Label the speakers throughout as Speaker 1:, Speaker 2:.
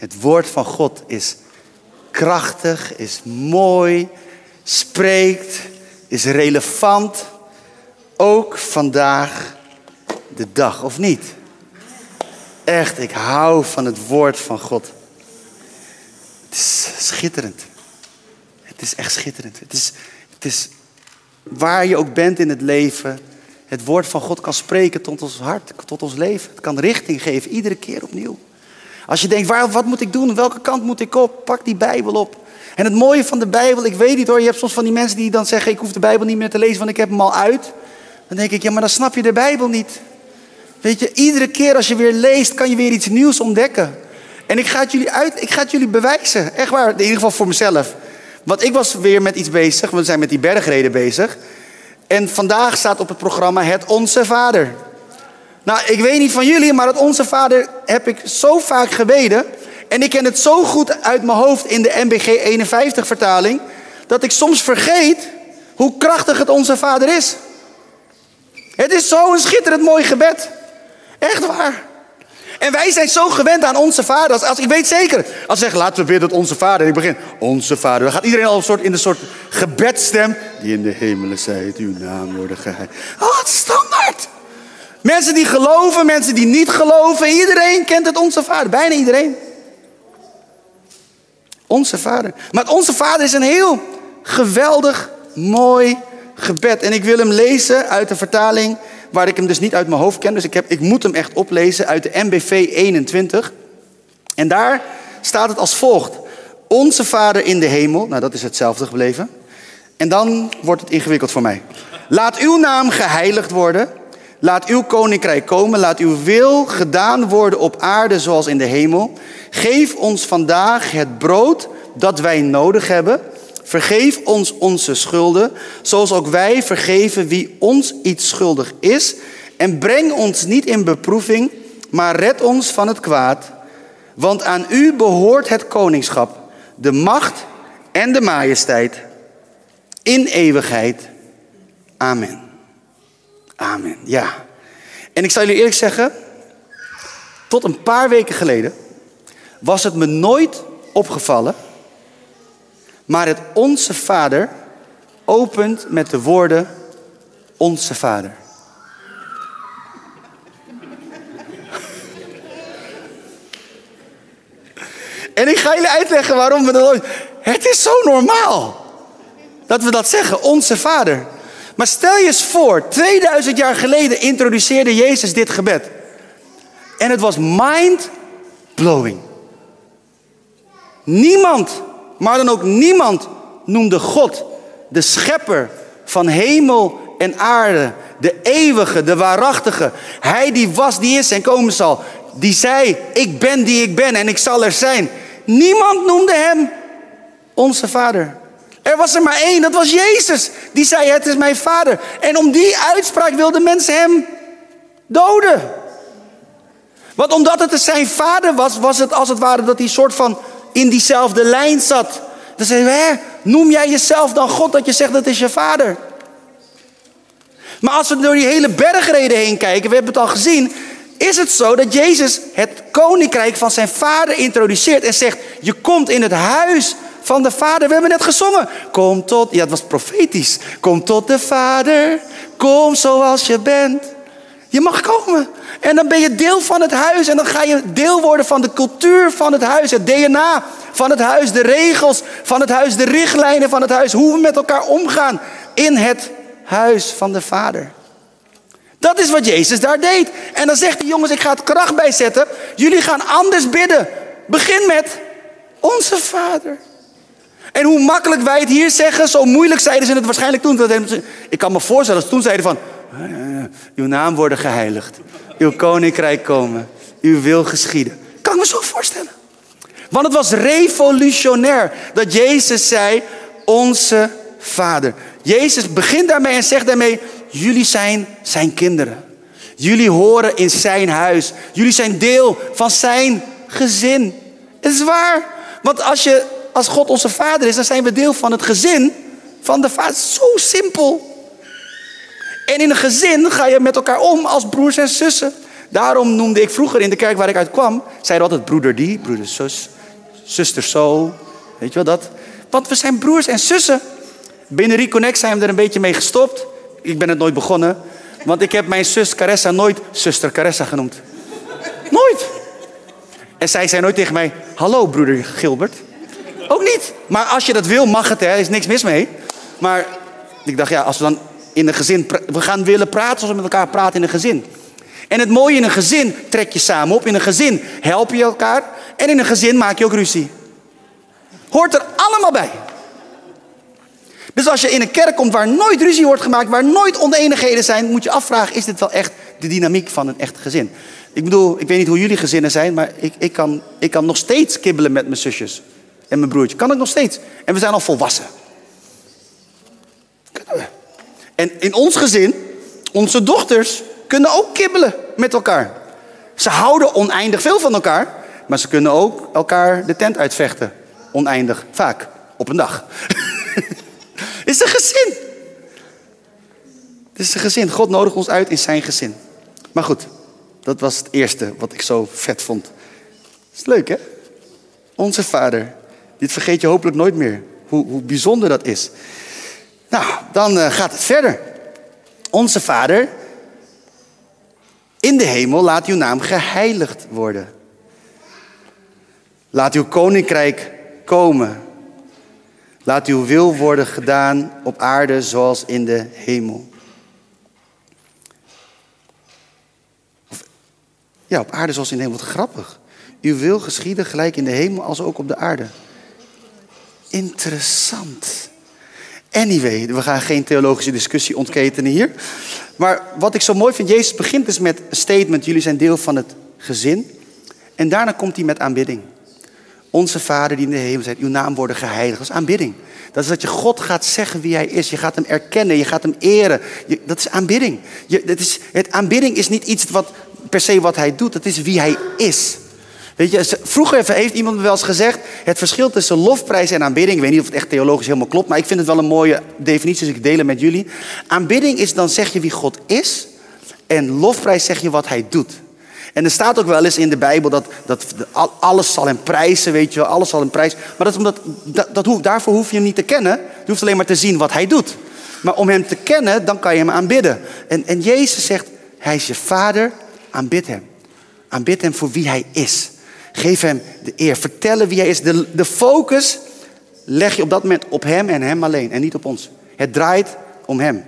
Speaker 1: Het woord van God is krachtig, is mooi, spreekt, is relevant. Ook vandaag de dag, of niet? Echt, ik hou van het woord van God. Het is schitterend. Het is echt schitterend. Het is, het is waar je ook bent in het leven. Het woord van God kan spreken tot ons hart, tot ons leven. Het kan richting geven, iedere keer opnieuw. Als je denkt, waar, wat moet ik doen? Welke kant moet ik op? Pak die Bijbel op. En het mooie van de Bijbel, ik weet niet hoor, je hebt soms van die mensen die dan zeggen, ik hoef de Bijbel niet meer te lezen, want ik heb hem al uit. Dan denk ik, ja, maar dan snap je de Bijbel niet. Weet je, iedere keer als je weer leest, kan je weer iets nieuws ontdekken. En ik ga het jullie, uit, ik ga het jullie bewijzen. Echt waar, in ieder geval voor mezelf. Want ik was weer met iets bezig, we zijn met die bergreden bezig. En vandaag staat op het programma Het Onze Vader. Nou, ik weet niet van jullie, maar het Onze Vader heb ik zo vaak geweten. En ik ken het zo goed uit mijn hoofd in de MBG 51 vertaling. Dat ik soms vergeet hoe krachtig het Onze Vader is. Het is zo'n schitterend mooi gebed. Echt waar. En wij zijn zo gewend aan onze vader. Als, als ik weet zeker, als ze zeggen, laten we bidden tot onze vader. En ik begin, onze vader. Dan gaat iedereen al een soort, in een soort gebedstem. Die in de hemelen zijt, uw naam worden geheiligd. Oh, het is standaard. Mensen die geloven, mensen die niet geloven. Iedereen kent het onze vader. Bijna iedereen. Onze vader. Maar het onze vader is een heel geweldig, mooi gebed. En ik wil hem lezen uit de vertaling waar ik hem dus niet uit mijn hoofd ken. Dus ik, heb, ik moet hem echt oplezen uit de MBV 21. En daar staat het als volgt. Onze Vader in de hemel. Nou, dat is hetzelfde gebleven. En dan wordt het ingewikkeld voor mij. Laat uw naam geheiligd worden. Laat uw koninkrijk komen. Laat uw wil gedaan worden op aarde zoals in de hemel. Geef ons vandaag het brood dat wij nodig hebben. Vergeef ons onze schulden, zoals ook wij vergeven wie ons iets schuldig is. En breng ons niet in beproeving, maar red ons van het kwaad. Want aan u behoort het koningschap, de macht en de majesteit in eeuwigheid. Amen. Amen, ja. En ik zal jullie eerlijk zeggen, tot een paar weken geleden was het me nooit opgevallen maar het Onze Vader opent met de woorden Onze Vader. En ik ga jullie uitleggen waarom we dat. Het is zo normaal dat we dat zeggen, Onze Vader. Maar stel je eens voor, 2000 jaar geleden introduceerde Jezus dit gebed. En het was mind blowing. Niemand maar dan ook niemand noemde God de schepper van hemel en aarde, de eeuwige, de waarachtige. Hij die was, die is en komen zal. Die zei, ik ben die ik ben en ik zal er zijn. Niemand noemde hem onze vader. Er was er maar één, dat was Jezus. Die zei, het is mijn vader. En om die uitspraak wilden mensen hem doden. Want omdat het zijn vader was, was het als het ware dat hij soort van in diezelfde lijn zat. Dan we, hè, noem jij jezelf dan God dat je zegt dat is je vader? Maar als we door die hele bergreden heen kijken, we hebben het al gezien, is het zo dat Jezus het koninkrijk van zijn vader introduceert en zegt, je komt in het huis van de vader. We hebben net gezongen, kom tot, ja het was profetisch, kom tot de vader, kom zoals je bent. Je mag komen. En dan ben je deel van het huis. En dan ga je deel worden van de cultuur van het huis. Het DNA van het huis. De regels van het huis. De richtlijnen van het huis. Hoe we met elkaar omgaan in het huis van de Vader. Dat is wat Jezus daar deed. En dan zegt hij, jongens, ik ga het kracht bijzetten. Jullie gaan anders bidden. Begin met onze Vader. En hoe makkelijk wij het hier zeggen, zo moeilijk zeiden ze het waarschijnlijk toen. Ik kan me voorstellen toen zeiden van, uw naam worden geheiligd. Uw koninkrijk komen. Uw wil geschieden. Kan ik me zo voorstellen. Want het was revolutionair dat Jezus zei, onze Vader. Jezus begint daarmee en zegt daarmee, jullie zijn zijn kinderen. Jullie horen in zijn huis. Jullie zijn deel van zijn gezin. Het is waar. Want als, je, als God onze vader is, dan zijn we deel van het gezin van de vader. Zo simpel. En in een gezin ga je met elkaar om als broers en zussen. Daarom noemde ik vroeger in de kerk waar ik uit kwam, zeiden altijd broeder die, broeder zus, zuster zo. Weet je wel dat? Want we zijn broers en zussen. Binnen Reconnect zijn we er een beetje mee gestopt. Ik ben het nooit begonnen. Want ik heb mijn zus Caressa nooit zuster Caressa genoemd. Nooit. En zij zei nooit tegen mij, hallo broeder Gilbert. Ook niet. Maar als je dat wil, mag het, hè. Er is niks mis mee. Maar ik dacht, ja, als we dan in een gezin... We gaan willen praten zoals we met elkaar praten in een gezin. En het mooie in een gezin trek je samen op. In een gezin help je elkaar. En in een gezin maak je ook ruzie. Hoort er allemaal bij. Dus als je in een kerk komt waar nooit ruzie wordt gemaakt, waar nooit oneenigheden zijn, moet je afvragen: is dit wel echt de dynamiek van een echt gezin? Ik bedoel, ik weet niet hoe jullie gezinnen zijn, maar ik, ik, kan, ik kan nog steeds kibbelen met mijn zusjes en mijn broertje. Kan ik nog steeds. En we zijn al volwassen. En in ons gezin, onze dochters kunnen ook kibbelen met elkaar. Ze houden oneindig veel van elkaar, maar ze kunnen ook elkaar de tent uitvechten. Oneindig, vaak, op een dag. Is een gezin. Het is een gezin. God nodigt ons uit in zijn gezin. Maar goed, dat was het eerste wat ik zo vet vond. Is leuk, hè? Onze vader. Dit vergeet je hopelijk nooit meer. Hoe, hoe bijzonder dat is. Nou, dan uh, gaat het verder. Onze vader. In de hemel laat uw naam geheiligd worden. Laat uw koninkrijk komen. Laat uw wil worden gedaan op aarde zoals in de hemel. Ja, op aarde zoals in de hemel. Wat grappig. Uw wil geschieden gelijk in de hemel als ook op de aarde. Interessant. Anyway, we gaan geen theologische discussie ontketenen hier. Maar wat ik zo mooi vind, Jezus begint dus met een statement. Jullie zijn deel van het gezin. En daarna komt hij met aanbidding. Onze Vader die in de hemel zit, uw naam worden geheiligd. Dat is aanbidding. Dat is dat je God gaat zeggen wie hij is. Je gaat hem erkennen, je gaat hem eren. Dat is aanbidding. Je, dat is, het aanbidding is niet iets wat per se wat hij doet, dat is wie hij is. Weet je, vroeger heeft iemand me wel eens gezegd: het verschil tussen lofprijs en aanbidding. Ik weet niet of het echt theologisch helemaal klopt, maar ik vind het wel een mooie definitie, dus ik deel het met jullie. Aanbidding is dan zeg je wie God is, en lofprijs zeg je wat hij doet. En er staat ook wel eens in de Bijbel dat, dat alles zal hem prijzen, weet je alles zal hem prijzen. Maar dat omdat, dat, dat daarvoor hoef je hem niet te kennen. Je hoeft alleen maar te zien wat hij doet. Maar om hem te kennen, dan kan je hem aanbidden. En, en Jezus zegt, hij is je vader, aanbid hem. Aanbid hem voor wie hij is. Geef hem de eer. Vertellen wie hij is. De, de focus leg je op dat moment op hem en hem alleen. En niet op ons. Het draait om hem.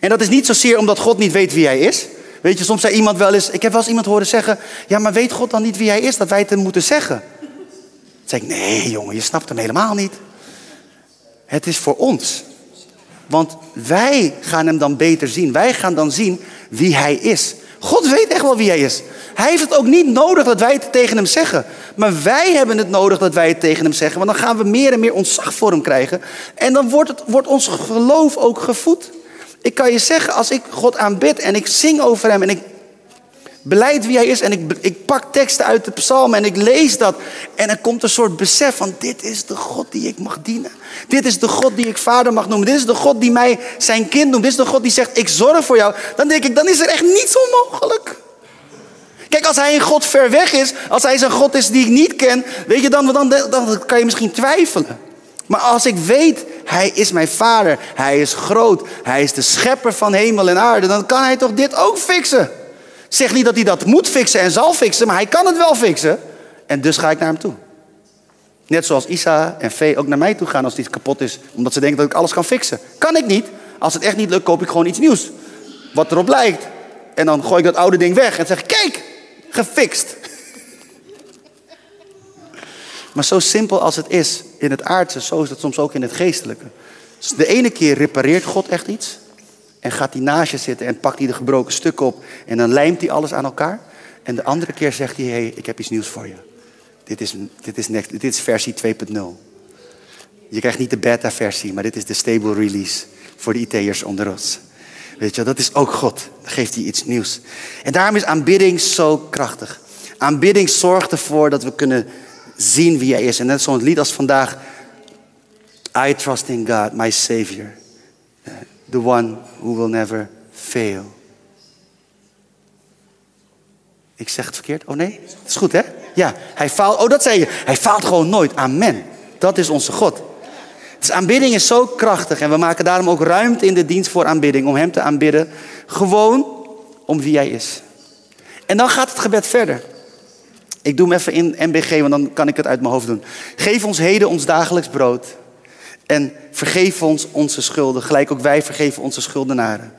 Speaker 1: En dat is niet zozeer omdat God niet weet wie hij is. Weet je, soms zei iemand wel eens, ik heb wel eens iemand horen zeggen, ja, maar weet God dan niet wie hij is, dat wij het hem moeten zeggen? Zeg ik, nee jongen, je snapt hem helemaal niet. Het is voor ons. Want wij gaan hem dan beter zien. Wij gaan dan zien wie hij is. God weet echt wel wie hij is. Hij heeft het ook niet nodig dat wij het tegen hem zeggen. Maar wij hebben het nodig dat wij het tegen hem zeggen. Want dan gaan we meer en meer ontzag voor hem krijgen. En dan wordt, het, wordt ons geloof ook gevoed. Ik kan je zeggen, als ik God aanbid en ik zing over hem en ik beleid wie hij is en ik, ik pak teksten uit de psalmen en ik lees dat. En er komt een soort besef van dit is de God die ik mag dienen. Dit is de God die ik vader mag noemen. Dit is de God die mij zijn kind noemt. Dit is de God die zegt ik zorg voor jou. Dan denk ik, dan is er echt niets onmogelijk. Kijk, als hij een God ver weg is, als hij zijn God is die ik niet ken, weet je, dan, dan, dan kan je misschien twijfelen. Maar als ik weet, hij is mijn vader, hij is groot, hij is de schepper van hemel en aarde, dan kan hij toch dit ook fixen. Zeg niet dat hij dat moet fixen en zal fixen, maar hij kan het wel fixen. En dus ga ik naar hem toe. Net zoals Isa en Vee ook naar mij toe gaan als iets kapot is, omdat ze denken dat ik alles kan fixen. Kan ik niet. Als het echt niet lukt, koop ik gewoon iets nieuws. Wat erop lijkt. En dan gooi ik dat oude ding weg en zeg: Kijk, gefixt. Maar zo simpel als het is in het aardse, zo is het soms ook in het geestelijke. Dus de ene keer repareert God echt iets. En gaat hij naast je zitten en pakt hij de gebroken stukken op. En dan lijmt hij alles aan elkaar. En de andere keer zegt hij, hé, hey, ik heb iets nieuws voor je. Dit is, dit is, next, dit is versie 2.0. Je krijgt niet de beta-versie, maar dit is de stable release voor de IT'ers onder ons. Weet je, dat is ook God. Dan geeft hij iets nieuws. En daarom is aanbidding zo krachtig. Aanbidding zorgt ervoor dat we kunnen zien wie hij is. En net zo'n lied als vandaag. I trust in God, my Savior. The one who will never fail. Ik zeg het verkeerd. Oh nee? Het is goed hè? Ja, hij faalt. Oh, dat zei je. Hij faalt gewoon nooit. Amen. Dat is onze God. Dus aanbidding is zo krachtig en we maken daarom ook ruimte in de dienst voor aanbidding. Om Hem te aanbidden. Gewoon om wie Hij is. En dan gaat het gebed verder. Ik doe hem even in MBG, want dan kan ik het uit mijn hoofd doen. Geef ons heden ons dagelijks brood. En vergeef ons onze schulden, gelijk ook wij vergeven onze schuldenaren.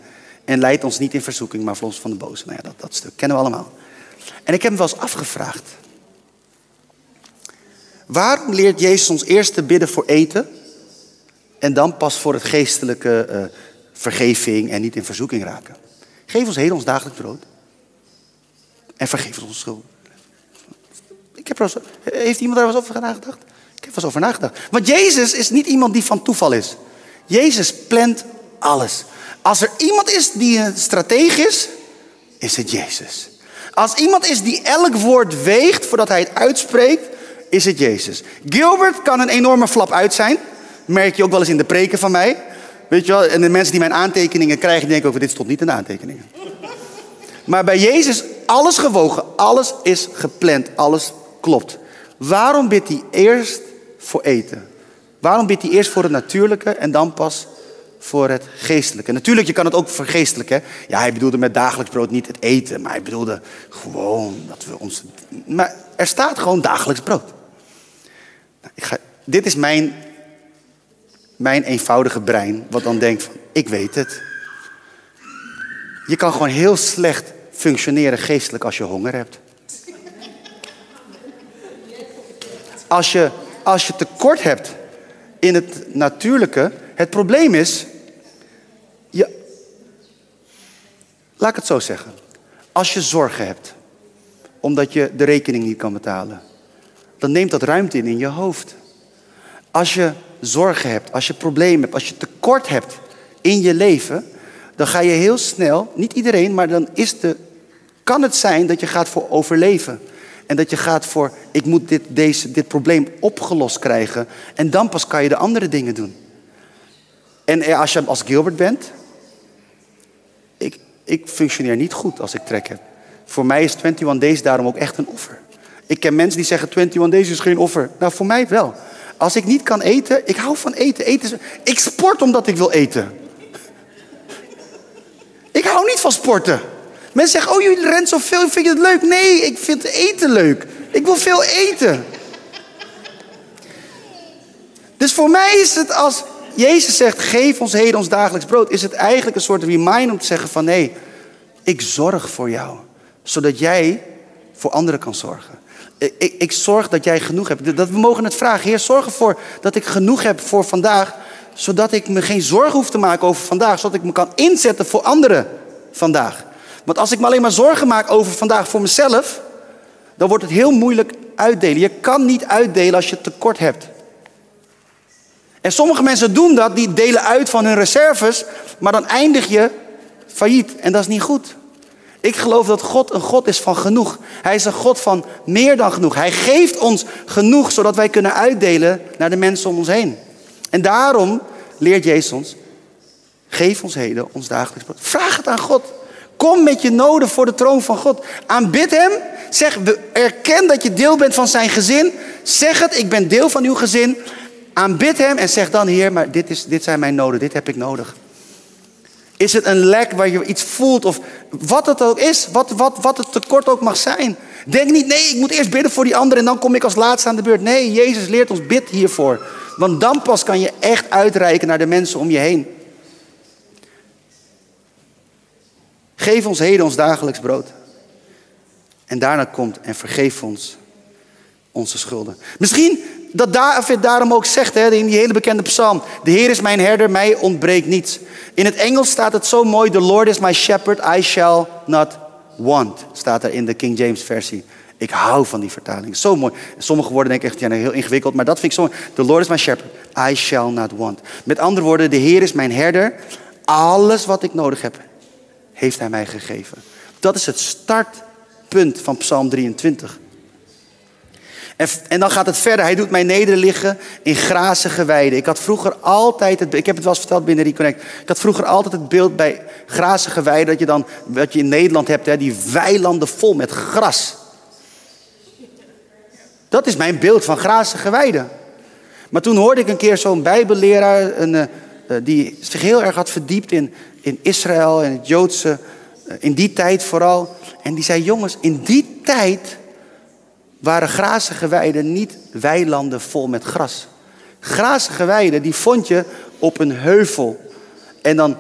Speaker 1: En leid ons niet in verzoeking, maar ons van de boze. Nou ja, dat, dat stuk kennen we allemaal. En ik heb me wel eens afgevraagd. Waarom leert Jezus ons eerst te bidden voor eten en dan pas voor het geestelijke uh, vergeving en niet in verzoeking raken? Geef ons heden ons dagelijks brood en vergeef ons onze schulden. Ik heb er heeft iemand daar wel eens over nagedacht? Ik heb er eens over nagedacht. Want Jezus is niet iemand die van toeval is. Jezus plant alles. Als er iemand is die een is, is het Jezus. Als iemand is die elk woord weegt voordat hij het uitspreekt, is het Jezus. Gilbert kan een enorme flap uit zijn. Merk je ook wel eens in de preken van mij. Weet je wel, en de mensen die mijn aantekeningen krijgen, denken ook, dit stond niet in de aantekeningen. Maar bij Jezus, alles gewogen, alles is gepland, alles klopt. Waarom bidt hij eerst voor eten? Waarom bidt hij eerst voor het natuurlijke en dan pas voor het geestelijke? Natuurlijk, je kan het ook vergeestelijken. Ja, hij bedoelde met dagelijks brood niet het eten, maar hij bedoelde gewoon dat we ons. Maar er staat gewoon dagelijks brood. Nou, ik ga, dit is mijn, mijn eenvoudige brein, wat dan denkt van, ik weet het. Je kan gewoon heel slecht functioneren geestelijk als je honger hebt. Als je, als je tekort hebt in het natuurlijke, het probleem is, je, laat ik het zo zeggen. Als je zorgen hebt, omdat je de rekening niet kan betalen, dan neemt dat ruimte in in je hoofd. Als je zorgen hebt, als je problemen hebt, als je tekort hebt in je leven, dan ga je heel snel, niet iedereen, maar dan is de, kan het zijn dat je gaat voor overleven. En dat je gaat voor, ik moet dit, deze, dit probleem opgelost krijgen. En dan pas kan je de andere dingen doen. En eh, als je als Gilbert bent, ik, ik functioneer niet goed als ik trek heb. Voor mij is 21 Days daarom ook echt een offer. Ik ken mensen die zeggen 21 Days is geen offer. Nou, voor mij wel. Als ik niet kan eten, ik hou van eten. eten is, ik sport omdat ik wil eten. ik hou niet van sporten. Mensen zeggen, oh jullie rent zoveel, vind je het leuk? Nee, ik vind eten leuk. Ik wil veel eten. Dus voor mij is het als Jezus zegt, geef ons heden ons dagelijks brood, is het eigenlijk een soort reminder om te zeggen van nee, ik zorg voor jou. Zodat jij voor anderen kan zorgen. Ik, ik, zorg dat jij genoeg hebt. Dat we mogen het vragen. Heer, zorg ervoor dat ik genoeg heb voor vandaag. Zodat ik me geen zorgen hoef te maken over vandaag. Zodat ik me kan inzetten voor anderen vandaag. Want als ik me alleen maar zorgen maak over vandaag voor mezelf, dan wordt het heel moeilijk uitdelen. Je kan niet uitdelen als je tekort hebt. En sommige mensen doen dat, die delen uit van hun reserves, maar dan eindig je failliet. En dat is niet goed. Ik geloof dat God een God is van genoeg. Hij is een God van meer dan genoeg. Hij geeft ons genoeg, zodat wij kunnen uitdelen naar de mensen om ons heen. En daarom leert Jezus ons, geef ons heden ons dagelijks brood. Vraag het aan God. Kom met je noden voor de troon van God. Aanbid Hem. Zeg, erken dat je deel bent van zijn gezin. Zeg het, ik ben deel van uw gezin. Aanbid Hem en zeg dan, Heer, maar dit, is, dit zijn mijn noden, dit heb ik nodig. Is het een lek waar je iets voelt of wat het ook is, wat, wat, wat het tekort ook mag zijn. Denk niet, nee, ik moet eerst bidden voor die ander en dan kom ik als laatste aan de beurt. Nee, Jezus leert ons bid hiervoor. Want dan pas kan je echt uitreiken naar de mensen om je heen. Geef ons heden ons dagelijks brood. En daarna komt en vergeef ons onze schulden. Misschien dat David daarom ook zegt hè, in die hele bekende psalm. De Heer is mijn herder, mij ontbreekt niets. In het Engels staat het zo mooi. The Lord is my shepherd, I shall not want. Staat er in de King James versie. Ik hou van die vertaling. Zo mooi. Sommige woorden denk ik echt ja, heel ingewikkeld. Maar dat vind ik zo mooi. The Lord is my shepherd, I shall not want. Met andere woorden, de Heer is mijn herder. Alles wat ik nodig heb, heeft hij mij gegeven. Dat is het startpunt van Psalm 23. En, dan gaat het verder. Hij doet mij nederliggen in grazige weiden. Ik had vroeger altijd, het, ik heb het wel eens verteld binnen Reconnect. Ik had vroeger altijd het beeld bij grazige weiden dat je dan, wat je in Nederland hebt, hè, die weilanden vol met gras. Dat is mijn beeld van grazige weiden. Maar toen hoorde ik een keer zo'n bijbelleraar, een, uh, die zich heel erg had verdiept in, in Israël en het Joodse, uh, in die tijd vooral. En die zei, jongens, in die tijd waren grazige weiden niet weilanden vol met gras. Grazige weiden, die vond je op een heuvel. En dan,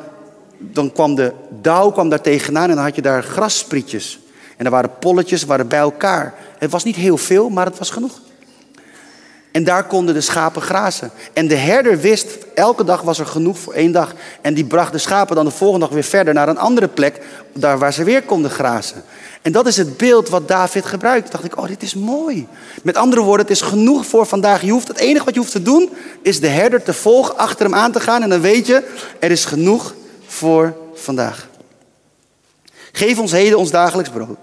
Speaker 1: dan kwam de dauw kwam daar tegenaan en dan had je daar grassprietjes. En er waren polletjes, waren bij elkaar. Het was niet heel veel, maar het was genoeg. En daar konden de schapen grazen. En de herder wist, elke dag was er genoeg voor één dag. En die bracht de schapen dan de volgende dag weer verder naar een andere plek, daar waar ze weer konden grazen. En dat is het beeld wat David gebruikt. Toen dacht ik, oh, dit is mooi. Met andere woorden, het is genoeg voor vandaag. Je hoeft, het enige wat je hoeft te doen, is de herder te volgen, achter hem aan te gaan. En dan weet je, er is genoeg voor vandaag. Geef ons heden ons dagelijks brood.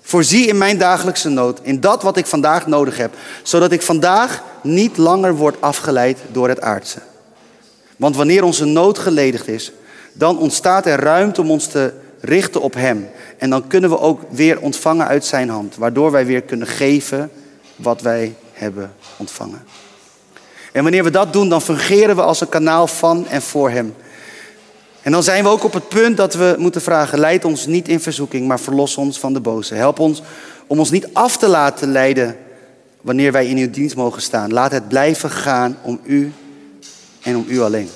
Speaker 1: Voorzie in mijn dagelijkse nood, in dat wat ik vandaag nodig heb, zodat ik vandaag niet langer word afgeleid door het aardse. Want wanneer onze nood geledigd is, dan ontstaat er ruimte om ons te richten op Hem. En dan kunnen we ook weer ontvangen uit Zijn hand, waardoor wij weer kunnen geven wat wij hebben ontvangen. En wanneer we dat doen, dan fungeren we als een kanaal van en voor Hem. En dan zijn we ook op het punt dat we moeten vragen: leid ons niet in verzoeking, maar verlos ons van de boze. Help ons om ons niet af te laten leiden wanneer wij in uw dienst mogen staan. Laat het blijven gaan om u en om u alleen.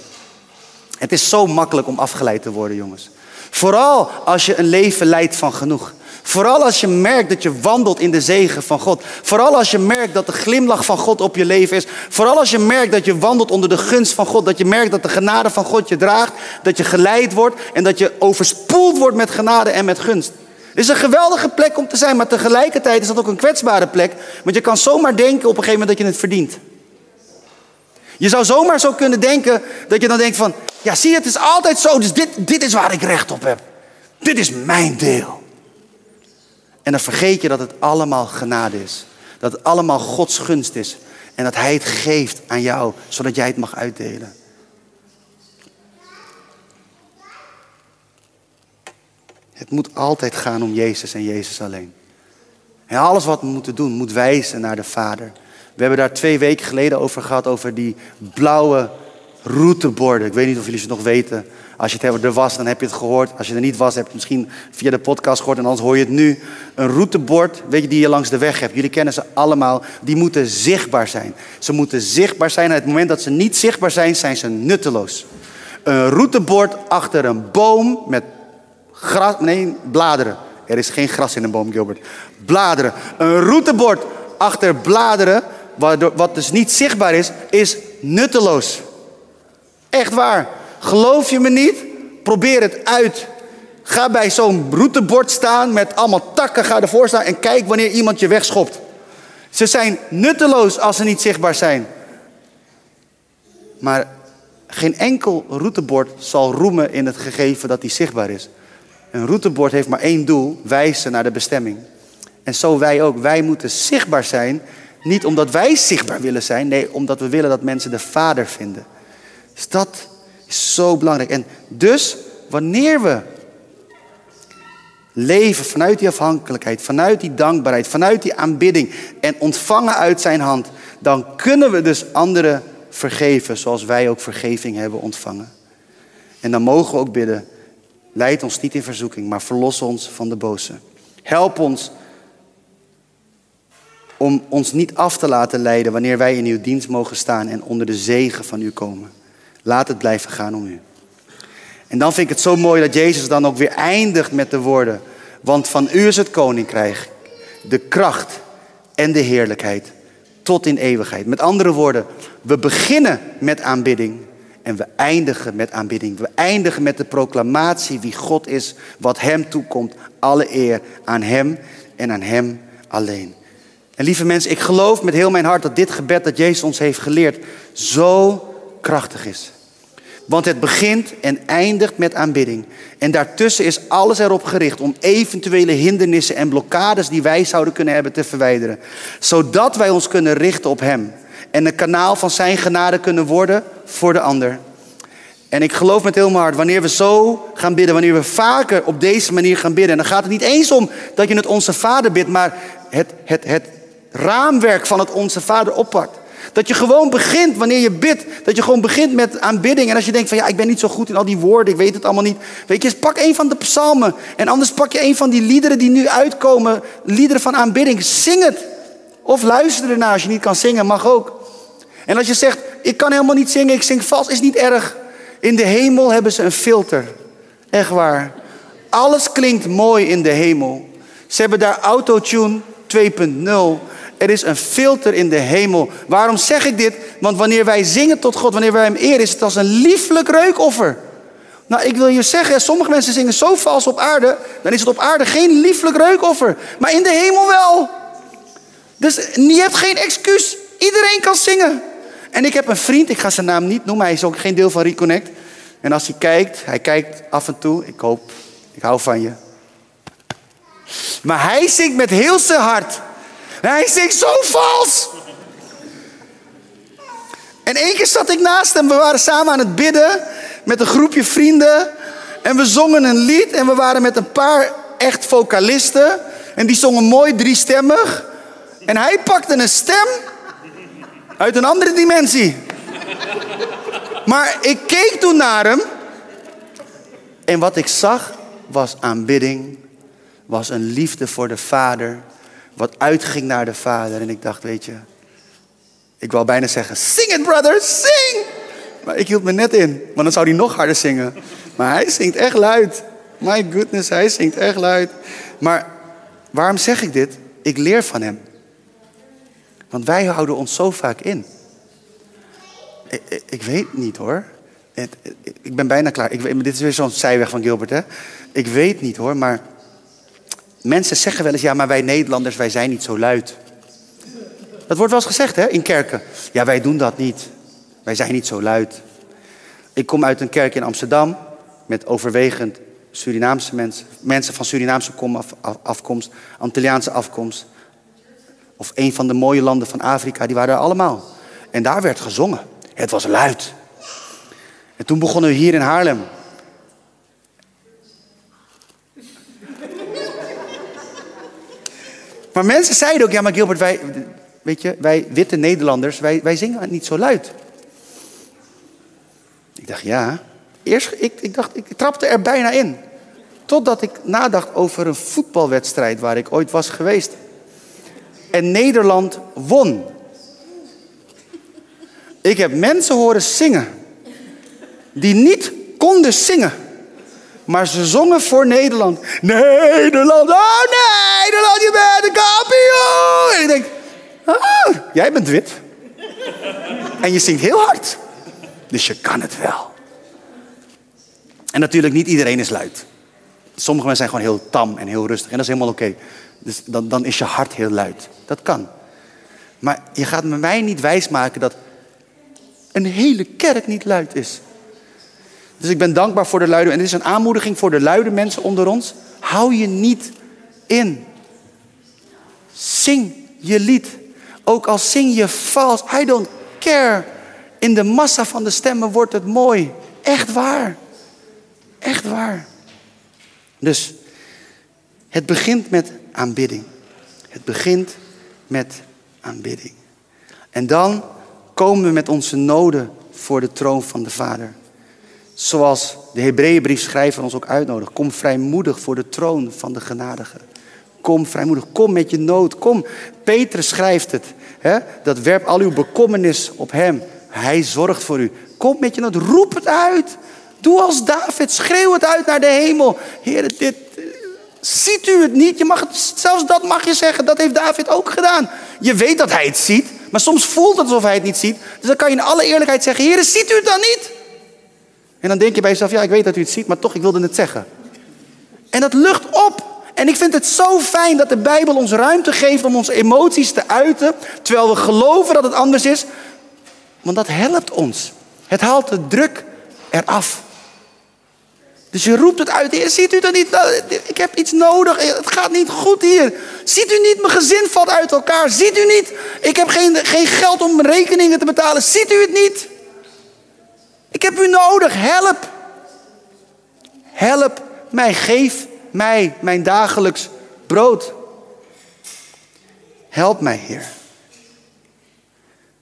Speaker 1: Het is zo makkelijk om afgeleid te worden, jongens. Vooral als je een leven leidt van genoeg. Vooral als je merkt dat je wandelt in de zegen van God. Vooral als je merkt dat de glimlach van God op je leven is. Vooral als je merkt dat je wandelt onder de gunst van God. Dat je merkt dat de genade van God je draagt. Dat je geleid wordt en dat je overspoeld wordt met genade en met gunst. Het is een geweldige plek om te zijn, maar tegelijkertijd is dat ook een kwetsbare plek. Want je kan zomaar denken op een gegeven moment dat je het verdient. Je zou zomaar zo kunnen denken dat je dan denkt van, ja zie het is altijd zo, dus dit, dit is waar ik recht op heb. Dit is mijn deel. En dan vergeet je dat het allemaal genade is. Dat het allemaal Gods gunst is. En dat Hij het geeft aan jou, zodat jij het mag uitdelen. Het moet altijd gaan om Jezus en Jezus alleen. En alles wat we moeten doen, moet wijzen naar de Vader. We hebben daar twee weken geleden over gehad, over die blauwe routeborden. Ik weet niet of jullie ze nog weten. Als je het er was, dan heb je het gehoord. Als je er niet was, heb je het misschien via de podcast gehoord. En anders hoor je het nu. Een routebord, weet je, die je langs de weg hebt. Jullie kennen ze allemaal. Die moeten zichtbaar zijn. Ze moeten zichtbaar zijn. En het moment dat ze niet zichtbaar zijn, zijn ze nutteloos. Een routebord achter een boom met gras, nee, bladeren. Er is geen gras in een boom, Gilbert. Bladeren. Een routebord achter bladeren, wat dus niet zichtbaar is, is nutteloos. Echt waar. Geloof je me niet? Probeer het uit. Ga bij zo'n routebord staan met allemaal takken. Ga ervoor staan en kijk wanneer iemand je wegschopt. Ze zijn nutteloos als ze niet zichtbaar zijn. Maar geen enkel routebord zal roemen in het gegeven dat hij zichtbaar is. Een routebord heeft maar één doel: wijzen naar de bestemming. En zo wij ook. Wij moeten zichtbaar zijn. Niet omdat wij zichtbaar willen zijn, nee, omdat we willen dat mensen de Vader vinden. Dus dat is zo belangrijk. En dus, wanneer we leven vanuit die afhankelijkheid, vanuit die dankbaarheid, vanuit die aanbidding en ontvangen uit zijn hand, dan kunnen we dus anderen vergeven zoals wij ook vergeving hebben ontvangen. En dan mogen we ook bidden, leid ons niet in verzoeking, maar verlos ons van de boze. Help ons om ons niet af te laten leiden wanneer wij in uw dienst mogen staan en onder de zegen van u komen. Laat het blijven gaan om u. En dan vind ik het zo mooi dat Jezus dan ook weer eindigt met de woorden. Want van u is het koninkrijk, de kracht en de heerlijkheid tot in eeuwigheid. Met andere woorden, we beginnen met aanbidding en we eindigen met aanbidding. We eindigen met de proclamatie wie God is, wat Hem toekomt. Alle eer aan Hem en aan Hem alleen. En lieve mensen, ik geloof met heel mijn hart dat dit gebed dat Jezus ons heeft geleerd zo krachtig is. Want het begint en eindigt met aanbidding. En daartussen is alles erop gericht om eventuele hindernissen en blokkades die wij zouden kunnen hebben te verwijderen. Zodat wij ons kunnen richten op Hem. En een kanaal van Zijn genade kunnen worden voor de ander. En ik geloof met heel mijn hart, wanneer we zo gaan bidden, wanneer we vaker op deze manier gaan bidden, dan gaat het niet eens om dat je het Onze Vader bidt, maar het, het, het raamwerk van het Onze Vader oppakt. Dat je gewoon begint wanneer je bidt. Dat je gewoon begint met aanbidding. En als je denkt van ja, ik ben niet zo goed in al die woorden. Ik weet het allemaal niet. Weet je, pak een van de psalmen. En anders pak je een van die liederen die nu uitkomen. Liederen van aanbidding. Zing het. Of luister ernaar als je niet kan zingen. Mag ook. En als je zegt, ik kan helemaal niet zingen. Ik zing vals. Is niet erg. In de hemel hebben ze een filter. Echt waar. Alles klinkt mooi in de hemel. Ze hebben daar autotune 2.0. Er is een filter in de hemel. Waarom zeg ik dit? Want wanneer wij zingen tot God, wanneer wij Hem eren, is het als een lieflijk reukoffer. Nou, ik wil je zeggen, sommige mensen zingen zo vals op aarde, dan is het op aarde geen lieflijk reukoffer. Maar in de hemel wel. Dus je hebt geen excuus. Iedereen kan zingen. En ik heb een vriend, ik ga zijn naam niet noemen, hij is ook geen deel van Reconnect. En als hij kijkt, hij kijkt af en toe, ik hoop, ik hou van je. Maar hij zingt met heel zijn hart. Hij zingt zo vals. En één keer zat ik naast hem. We waren samen aan het bidden met een groepje vrienden. En we zongen een lied. En we waren met een paar echt vocalisten. En die zongen mooi driestemmig. En hij pakte een stem uit een andere dimensie. Maar ik keek toen naar hem. En wat ik zag was aanbidding. Was een liefde voor de Vader wat uitging naar de Vader. En ik dacht, weet je, ik wou bijna zeggen, sing it brother, sing! Maar ik hield me net in, want dan zou hij nog harder zingen. Maar hij zingt echt luid. My goodness, hij zingt echt luid. Maar waarom zeg ik dit? Ik leer van hem. Want wij houden ons zo vaak in. Ik, ik, weet niet hoor. ik ben bijna klaar. Ik, dit is weer zo'n zijweg van Gilbert, hè? Ik weet niet hoor, maar Mensen zeggen wel eens, ja, maar wij Nederlanders, wij zijn niet zo luid. Dat wordt wel eens gezegd hè, in kerken. Ja, wij doen dat niet. Wij zijn niet zo luid. Ik kom uit een kerk in Amsterdam met overwegend Surinaamse mensen. Mensen van Surinaamse afkomst, Antilliaanse afkomst. Of een van de mooie landen van Afrika, die waren er allemaal. En daar werd gezongen. Het was luid. En toen begonnen we hier in Haarlem. Maar mensen zeiden ook, ja maar Gilbert, wij, weet je, wij witte Nederlanders, wij, wij zingen niet zo luid. Ik dacht, ja. Eerst, ik, ik dacht, ik trapte er bijna in. Totdat ik nadacht over een voetbalwedstrijd waar ik ooit was geweest. En Nederland won. Ik heb mensen horen zingen die niet konden zingen. Maar ze zongen voor Nederland. Nederland, oh Nederland, je bent de kampioen. En ik denk, oh, jij bent wit. en je zingt heel hard. Dus je kan het wel. En natuurlijk, niet iedereen is luid. Sommige mensen zijn gewoon heel tam en heel rustig. En dat is helemaal oké. Dus dan, dan is je hart heel luid. Dat kan. Maar je gaat me mij niet wijsmaken dat een hele kerk niet luid is. Dus ik ben dankbaar voor de luide. En dit is een aanmoediging voor de luide mensen onder ons. Hou je niet in. Zing je lied. Ook al zing je vals. I don't care. In de massa van de stemmen wordt het mooi. Echt waar. Echt waar. Dus het begint met aanbidding. Het begint met aanbidding. En dan komen we met onze noden voor de troon van de Vader. Zoals de Hebreeënbrief schrijver ons ook uitnodigt. Kom vrijmoedig voor de troon van de genadige. Kom vrijmoedig, kom met je nood, kom. Petrus schrijft het. Hè? Dat werp al uw bekommernis op hem. Hij zorgt voor u. Kom met je nood, roep het uit. Doe als David, schreeuw het uit naar de hemel. Heer, dit, ziet u het niet? Je mag het, zelfs dat mag je zeggen, dat heeft David ook gedaan. Je weet dat hij het ziet, maar soms voelt het alsof hij het niet ziet. Dus dan kan je in alle eerlijkheid zeggen, Heer, ziet u het dan niet? En dan denk je bij jezelf, ja, ik weet dat u het ziet, maar toch, ik wilde het zeggen. En dat lucht op. En ik vind het zo fijn dat de Bijbel ons ruimte geeft om onze emoties te uiten, terwijl we geloven dat het anders is. Want dat helpt ons. Het haalt de druk eraf. Dus je roept het uit. Ziet u dat niet? Nou, ik heb iets nodig. Het gaat niet goed hier. Ziet u niet? Mijn gezin valt uit elkaar. Ziet u niet? Ik heb geen, geen geld om rekeningen te betalen. Ziet u het niet? Ik heb u nodig. Help. Help mij. Geef mij mijn dagelijks brood. Help mij, Heer.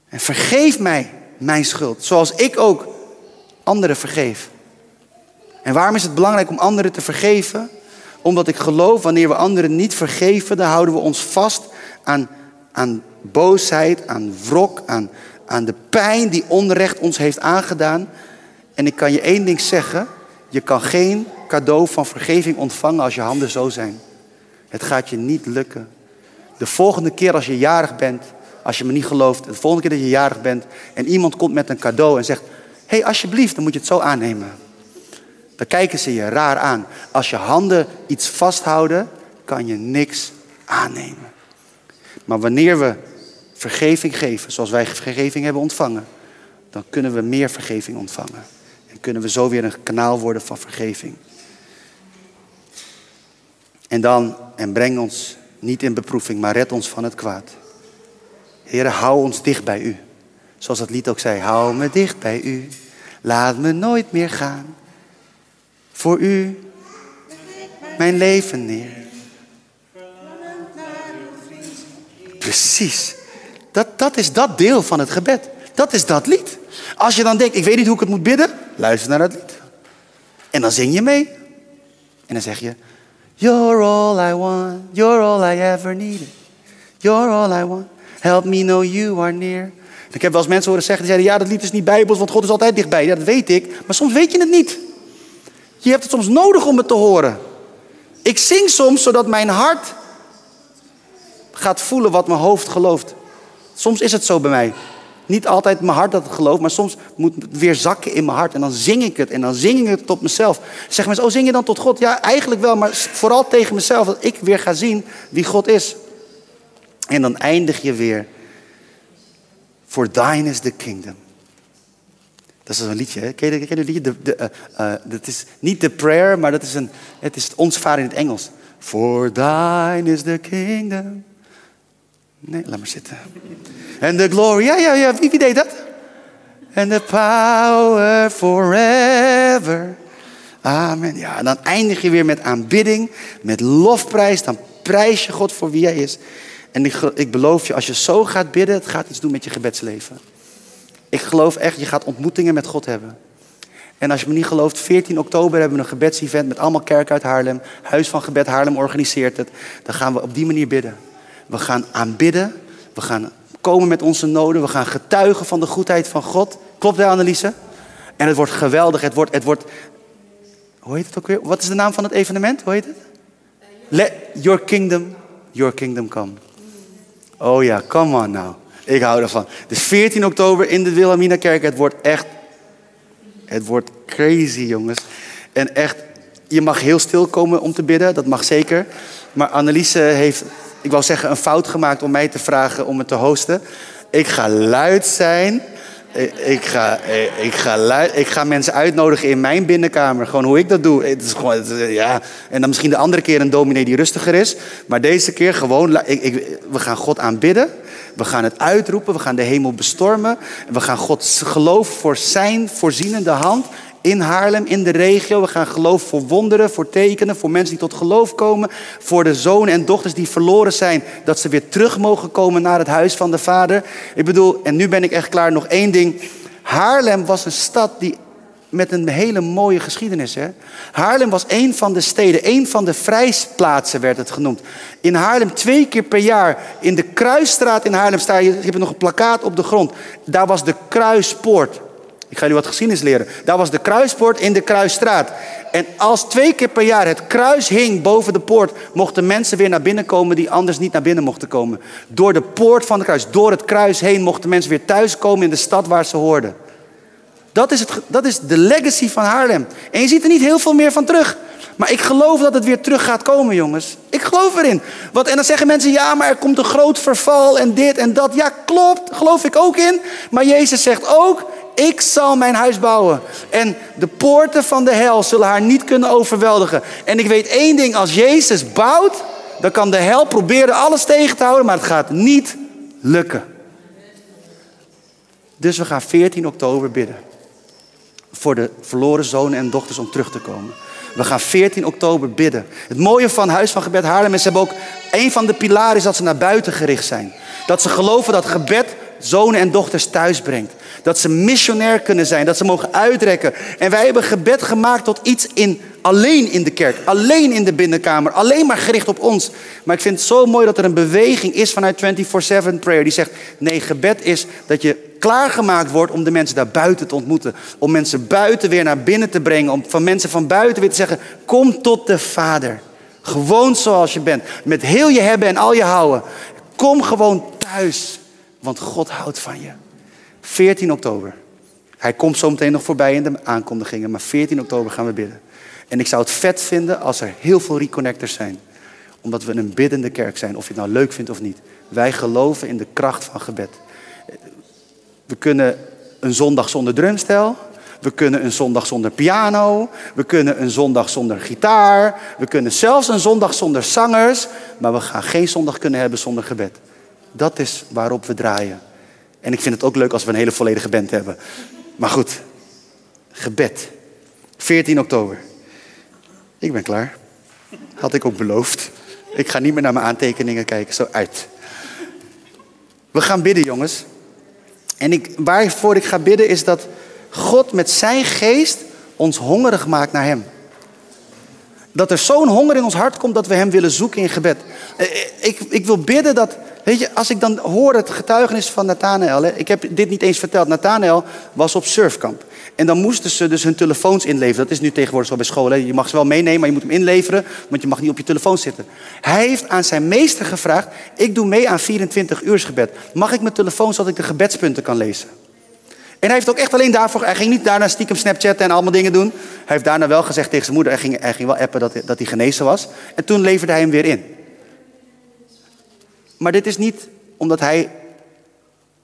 Speaker 1: En vergeef mij mijn schuld, zoals ik ook anderen vergeef. En waarom is het belangrijk om anderen te vergeven? Omdat ik geloof, wanneer we anderen niet vergeven, dan houden we ons vast aan, aan boosheid, aan wrok, aan, aan de pijn die onrecht ons heeft aangedaan. En ik kan je één ding zeggen, je kan geen cadeau van vergeving ontvangen als je handen zo zijn. Het gaat je niet lukken. De volgende keer als je jarig bent, als je me niet gelooft, de volgende keer dat je jarig bent en iemand komt met een cadeau en zegt: Hé, hey, alsjeblieft, dan moet je het zo aannemen. Dan kijken ze je raar aan. Als je handen iets vasthouden, kan je niks aannemen. Maar wanneer we vergeving geven, zoals wij vergeving hebben ontvangen, dan kunnen we meer vergeving ontvangen. En kunnen we zo weer een kanaal worden van vergeving. En dan, en breng ons niet in beproeving, maar red ons van het kwaad. Heer, hou ons dicht bij u. Zoals het lied ook zei, hou me dicht bij u. Laat me nooit meer gaan. Voor u, mijn leven neer. Precies. Dat, dat is dat deel van het gebed. Dat is dat lied. Als je dan denkt, ik weet niet hoe ik het moet bidden, luister naar dat lied. En dan zing je mee. En dan zeg je, You're all I want, you're all I ever needed. You're all I want, help me know you are near. Ik heb wel eens mensen horen zeggen, die zeiden, ja dat lied is niet bijbels, want God is altijd dichtbij. Ja, dat weet ik, maar soms weet je het niet. Je hebt het soms nodig om het te horen. Ik zing soms zodat mijn hart gaat voelen wat mijn hoofd gelooft. Soms is het zo bij mij. Niet altijd mijn hart dat het gelooft, maar soms moet het weer zakken in mijn hart. En dan zing ik het en dan zing ik het tot mezelf. Zeg mensen, oh zing je dan tot God? Ja, eigenlijk wel, maar vooral tegen mezelf. Dat ik weer ga zien wie God is. En dan eindig je weer. For thine is the kingdom. Dat is een liedje, hè? Ken je, ken liedje? De, de, uh, uh, dat is niet de prayer, maar dat is een, het is ons vader in het Engels. For thine is the kingdom. Nee, laat maar zitten. En de glory, ja, ja, ja, wie, deed dat? En de power forever. Amen. Ja, en dan eindig je weer met aanbidding, met lofprijs. Dan prijs je God voor wie hij is. En ik, ik beloof je, als je zo gaat bidden, het gaat iets doen met je gebedsleven. Ik geloof echt, je gaat ontmoetingen met God hebben. En als je me niet gelooft, 14 oktober hebben we een gebedsevent met allemaal kerken uit Haarlem. Huis van Gebed Haarlem organiseert het. Dan gaan we op die manier bidden. We gaan aanbidden. We gaan komen met onze noden. We gaan getuigen van de goedheid van God. Klopt dat, Anneliese? En het wordt geweldig. Het wordt, het wordt... Hoe heet het ook weer? Wat is de naam van het evenement? Hoe heet het? Let your kingdom, your kingdom come. Oh ja, come on nou. Ik hou ervan. Dus 14 oktober in de Wilhelmina kerk. Het wordt echt... Het wordt crazy, jongens. En echt, je mag heel stil komen om te bidden. Dat mag zeker. Maar Anneliese heeft ik wou zeggen, een fout gemaakt om mij te vragen om het te hosten. Ik ga luid zijn. Ik ga, ik, ga luid, ik ga mensen uitnodigen in mijn binnenkamer. Gewoon hoe ik dat doe. Het is gewoon, ja. En dan misschien de andere keer een dominee die rustiger is. Maar deze keer gewoon, ik, we gaan God aanbidden. We gaan het uitroepen. We gaan de hemel bestormen. We gaan Gods geloof voor zijn voorzienende hand in Haarlem, in de regio. We gaan geloof voor wonderen, voor tekenen, voor mensen die tot geloof komen. Voor de zonen en dochters die verloren zijn, dat ze weer terug mogen komen naar het huis van de Vader. Ik bedoel, en nu ben ik echt klaar, nog één ding. Haarlem was een stad die met een hele mooie geschiedenis. Hè? Haarlem was een van de steden, een van de vrijplaatsen werd het genoemd. In Haarlem twee keer per jaar, in de Kruisstraat in Haarlem, sta je, je hebt nog een plakkaat op de grond. Daar was de Kruispoort. Ik ga jullie wat geschiedenis leren. Daar was de kruispoort in de Kruisstraat. En als twee keer per jaar het kruis hing boven de poort, mochten mensen weer naar binnen komen die anders niet naar binnen mochten komen. Door de poort van het kruis, door het kruis heen, mochten mensen weer thuiskomen in de stad waar ze hoorden. Dat is, het, dat is de legacy van Haarlem. En je ziet er niet heel veel meer van terug. Maar ik geloof dat het weer terug gaat komen, jongens. Ik geloof erin. Wat, en dan zeggen mensen, ja, maar er komt een groot verval en dit en dat. Ja, klopt, geloof ik ook in. Maar Jezus zegt ook, ik zal mijn huis bouwen. En de poorten van de hel zullen haar niet kunnen overweldigen. En ik weet één ding, als Jezus bouwt, dan kan de hel proberen alles tegen te houden, maar het gaat niet lukken. Dus we gaan 14 oktober bidden. Voor de verloren zonen en dochters om terug te komen. We gaan 14 oktober bidden. Het mooie van Huis van Gebed Haarlem is, ze hebben ook... Een van de pilaren is dat ze naar buiten gericht zijn. Dat ze geloven dat gebed zonen en dochters thuis brengt. Dat ze missionair kunnen zijn, dat ze mogen uitrekken. En wij hebben gebed gemaakt tot iets in, alleen in de kerk, alleen in de binnenkamer, alleen maar gericht op ons. Maar ik vind het zo mooi dat er een beweging is vanuit 24-7 prayer die zegt, nee, gebed is dat je klaargemaakt wordt om de mensen daar buiten te ontmoeten. Om mensen buiten weer naar binnen te brengen. Om van mensen van buiten weer te zeggen, kom tot de Vader. Gewoon zoals je bent. Met heel je hebben en al je houden. Kom gewoon thuis. Want God houdt van je. 14 oktober. Hij komt zo meteen nog voorbij in de aankondigingen. Maar 14 oktober gaan we bidden. En ik zou het vet vinden als er heel veel reconnectors zijn. Omdat we een biddende kerk zijn. Of je het nou leuk vindt of niet. Wij geloven in de kracht van gebed. We kunnen een zondag zonder drumstel. We kunnen een zondag zonder piano. We kunnen een zondag zonder gitaar. We kunnen zelfs een zondag zonder zangers. Maar we gaan geen zondag kunnen hebben zonder gebed. Dat is waarop we draaien. En ik vind het ook leuk als we een hele volledige band hebben. Maar goed, gebed. 14 oktober. Ik ben klaar. Had ik ook beloofd. Ik ga niet meer naar mijn aantekeningen kijken, zo uit. We gaan bidden, jongens. En ik, waarvoor ik ga bidden is dat God met zijn geest ons hongerig maakt naar Hem. Dat er zo'n honger in ons hart komt dat we Hem willen zoeken in gebed. Eh, eh, ik, ik wil bidden dat, weet je, als ik dan hoor het getuigenis van Nathanael. Ik heb dit niet eens verteld. Nathanael was op surfkamp. En dan moesten ze dus hun telefoons inleveren. Dat is nu tegenwoordig zo bij school. Hè. Je mag ze wel meenemen, maar je moet hem inleveren. Want je mag niet op je telefoon zitten. Hij heeft aan zijn meester gevraagd. Ik doe mee aan 24 uur gebed. Mag ik mijn telefoon zodat ik de gebedspunten kan lezen? En hij heeft ook echt alleen daarvoor, hij ging niet daarna stiekem Snapchatten en allemaal dingen doen. Hij heeft daarna wel gezegd tegen zijn moeder, hij ging, hij ging wel appen dat, dat hij genezen was. En toen leverde hij hem weer in. Maar dit is niet omdat hij,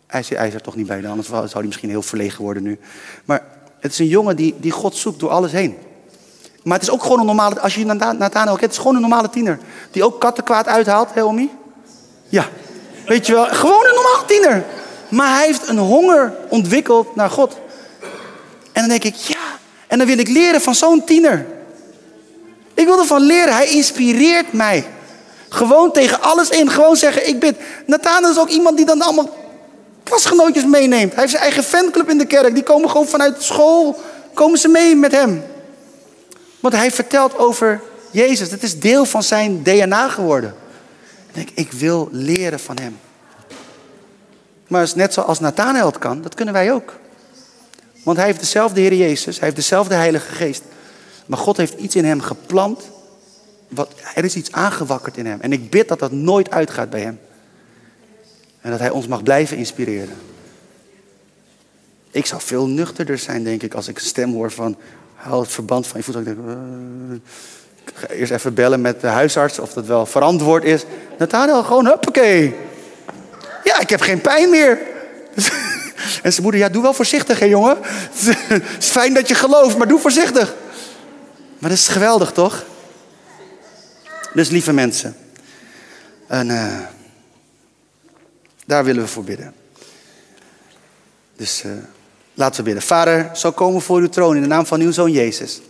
Speaker 1: hij, is, er toch niet bij, anders zou hij misschien heel verlegen worden nu. Maar het is een jongen die, die God zoekt door alles heen. Maar het is ook gewoon een normale, als je Nathanael kent, het is gewoon een normale tiener. Die ook kattenkwaad uithaalt, hè? Ja, weet je wel, gewoon een normale tiener. Maar hij heeft een honger ontwikkeld naar God. En dan denk ik, ja, en dan wil ik leren van zo'n tiener. Ik wil ervan leren, hij inspireert mij. Gewoon tegen alles in, gewoon zeggen, ik bid. Nathanael is ook iemand die dan allemaal klasgenootjes meeneemt. Hij heeft zijn eigen fanclub in de kerk. Die komen gewoon vanuit school, komen ze mee met hem. Want hij vertelt over Jezus. Het is deel van zijn DNA geworden. Ik denk, ik wil leren van hem. Maar net zoals Nathanael het kan, dat kunnen wij ook. Want hij heeft dezelfde Heer Jezus, hij heeft dezelfde Heilige Geest. Maar God heeft iets in hem geplant. Wat, er is iets aangewakkerd in hem. En ik bid dat dat nooit uitgaat bij hem. En dat hij ons mag blijven inspireren. Ik zou veel nuchterder zijn, denk ik, als ik een stem hoor van... Haal het verband van je voet. Ik, denk, uh, ik ga eerst even bellen met de huisarts of dat wel verantwoord is. Nathanael, gewoon huppakee. Ja, ik heb geen pijn meer. En zijn moeder, ja, doe wel voorzichtig, hè jongen. Het is fijn dat je gelooft, maar doe voorzichtig. Maar dat is geweldig, toch? Dus lieve mensen. En uh, daar willen we voor bidden. Dus uh, laten we bidden. Vader, zo komen voor uw troon in de naam van uw zoon Jezus.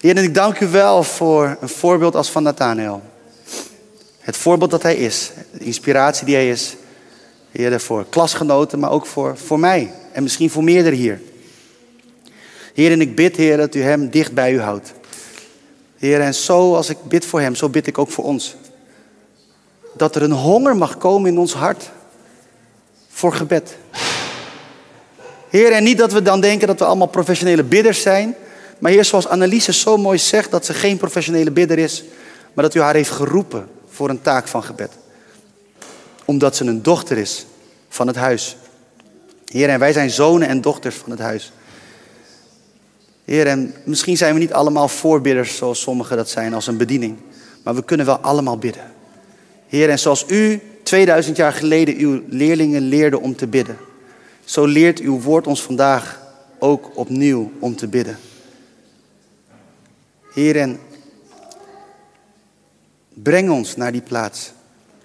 Speaker 1: Heer, en ik dank u wel voor een voorbeeld als van Nathanael. Het voorbeeld dat hij is. De inspiratie die hij is. Heer, voor klasgenoten, maar ook voor, voor mij. En misschien voor meerdere hier. Heer, en ik bid, Heer, dat u hem dicht bij u houdt. Heer, en zo als ik bid voor hem, zo bid ik ook voor ons. Dat er een honger mag komen in ons hart voor gebed. Heer, en niet dat we dan denken dat we allemaal professionele bidders zijn. Maar Heer, zoals Anneliese zo mooi zegt dat ze geen professionele bidder is. Maar dat u haar heeft geroepen voor een taak van gebed omdat ze een dochter is van het huis. Heer, en wij zijn zonen en dochters van het huis. Heer, en misschien zijn we niet allemaal voorbidders zoals sommigen dat zijn als een bediening. Maar we kunnen wel allemaal bidden. Heer, en zoals u 2000 jaar geleden uw leerlingen leerde om te bidden. Zo leert uw woord ons vandaag ook opnieuw om te bidden. Heer, en breng ons naar die plaats.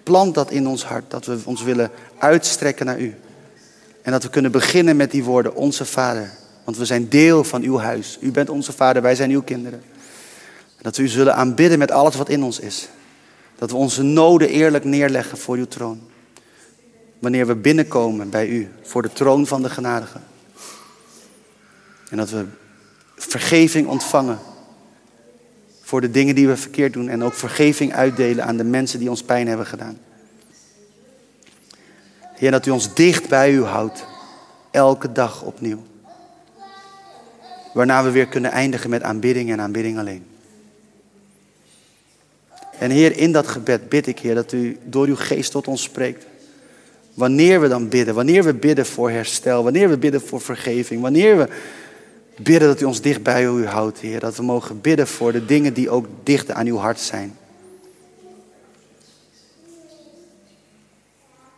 Speaker 1: Plant dat in ons hart, dat we ons willen uitstrekken naar u. En dat we kunnen beginnen met die woorden, onze Vader. Want we zijn deel van uw huis. U bent onze Vader, wij zijn uw kinderen. En dat we u zullen aanbidden met alles wat in ons is. Dat we onze noden eerlijk neerleggen voor uw troon. Wanneer we binnenkomen bij u, voor de troon van de genadige. En dat we vergeving ontvangen voor de dingen die we verkeerd doen. En ook vergeving uitdelen aan de mensen die ons pijn hebben gedaan. Heer, dat u ons dicht bij u houdt. Elke dag opnieuw. Waarna we weer kunnen eindigen met aanbidding en aanbidding alleen. En Heer, in dat gebed bid ik, Heer, dat u door uw geest tot ons spreekt. Wanneer we dan bidden, wanneer we bidden voor herstel, wanneer we bidden voor vergeving, wanneer we bidden dat u ons dicht bij u houdt, Heer. Dat we mogen bidden voor de dingen die ook dicht aan uw hart zijn.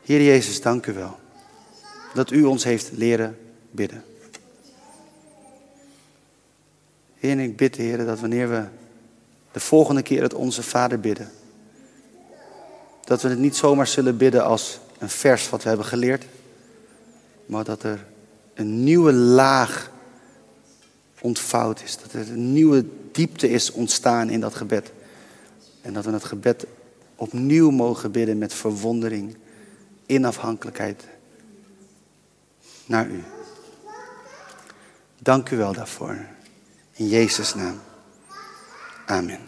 Speaker 1: Heer Jezus, dank u wel dat u ons heeft leren bidden. Heer, ik bid, Heer, dat wanneer we de volgende keer het Onze Vader bidden, dat we het niet zomaar zullen bidden als een vers wat we hebben geleerd, maar dat er een nieuwe laag ontvouwd is. Dat er een nieuwe diepte is ontstaan in dat gebed. En dat we het gebed opnieuw mogen bidden met verwondering, in afhankelijkheid naar u. Dank u wel daarvoor. In Jezus' naam. Amen.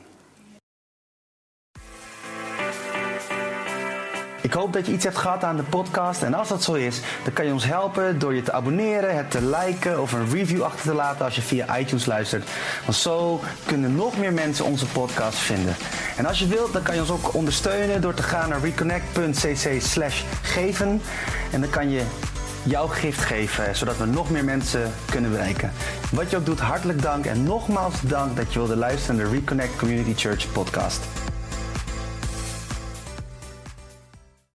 Speaker 2: Ik hoop dat je iets hebt gehad aan de podcast. En als dat zo is, dan kan je ons helpen door je te abonneren, het te liken of een review achter te laten als je via iTunes luistert. Want zo kunnen nog meer mensen onze podcast vinden. En als je wilt, dan kan je ons ook ondersteunen door te gaan naar reconnect.cc slash geven. En dan kan je jouw gift geven, zodat we nog meer mensen kunnen bereiken. Wat je ook doet, hartelijk dank en nogmaals dank dat je wilde luisteren naar de Reconnect Community Church podcast.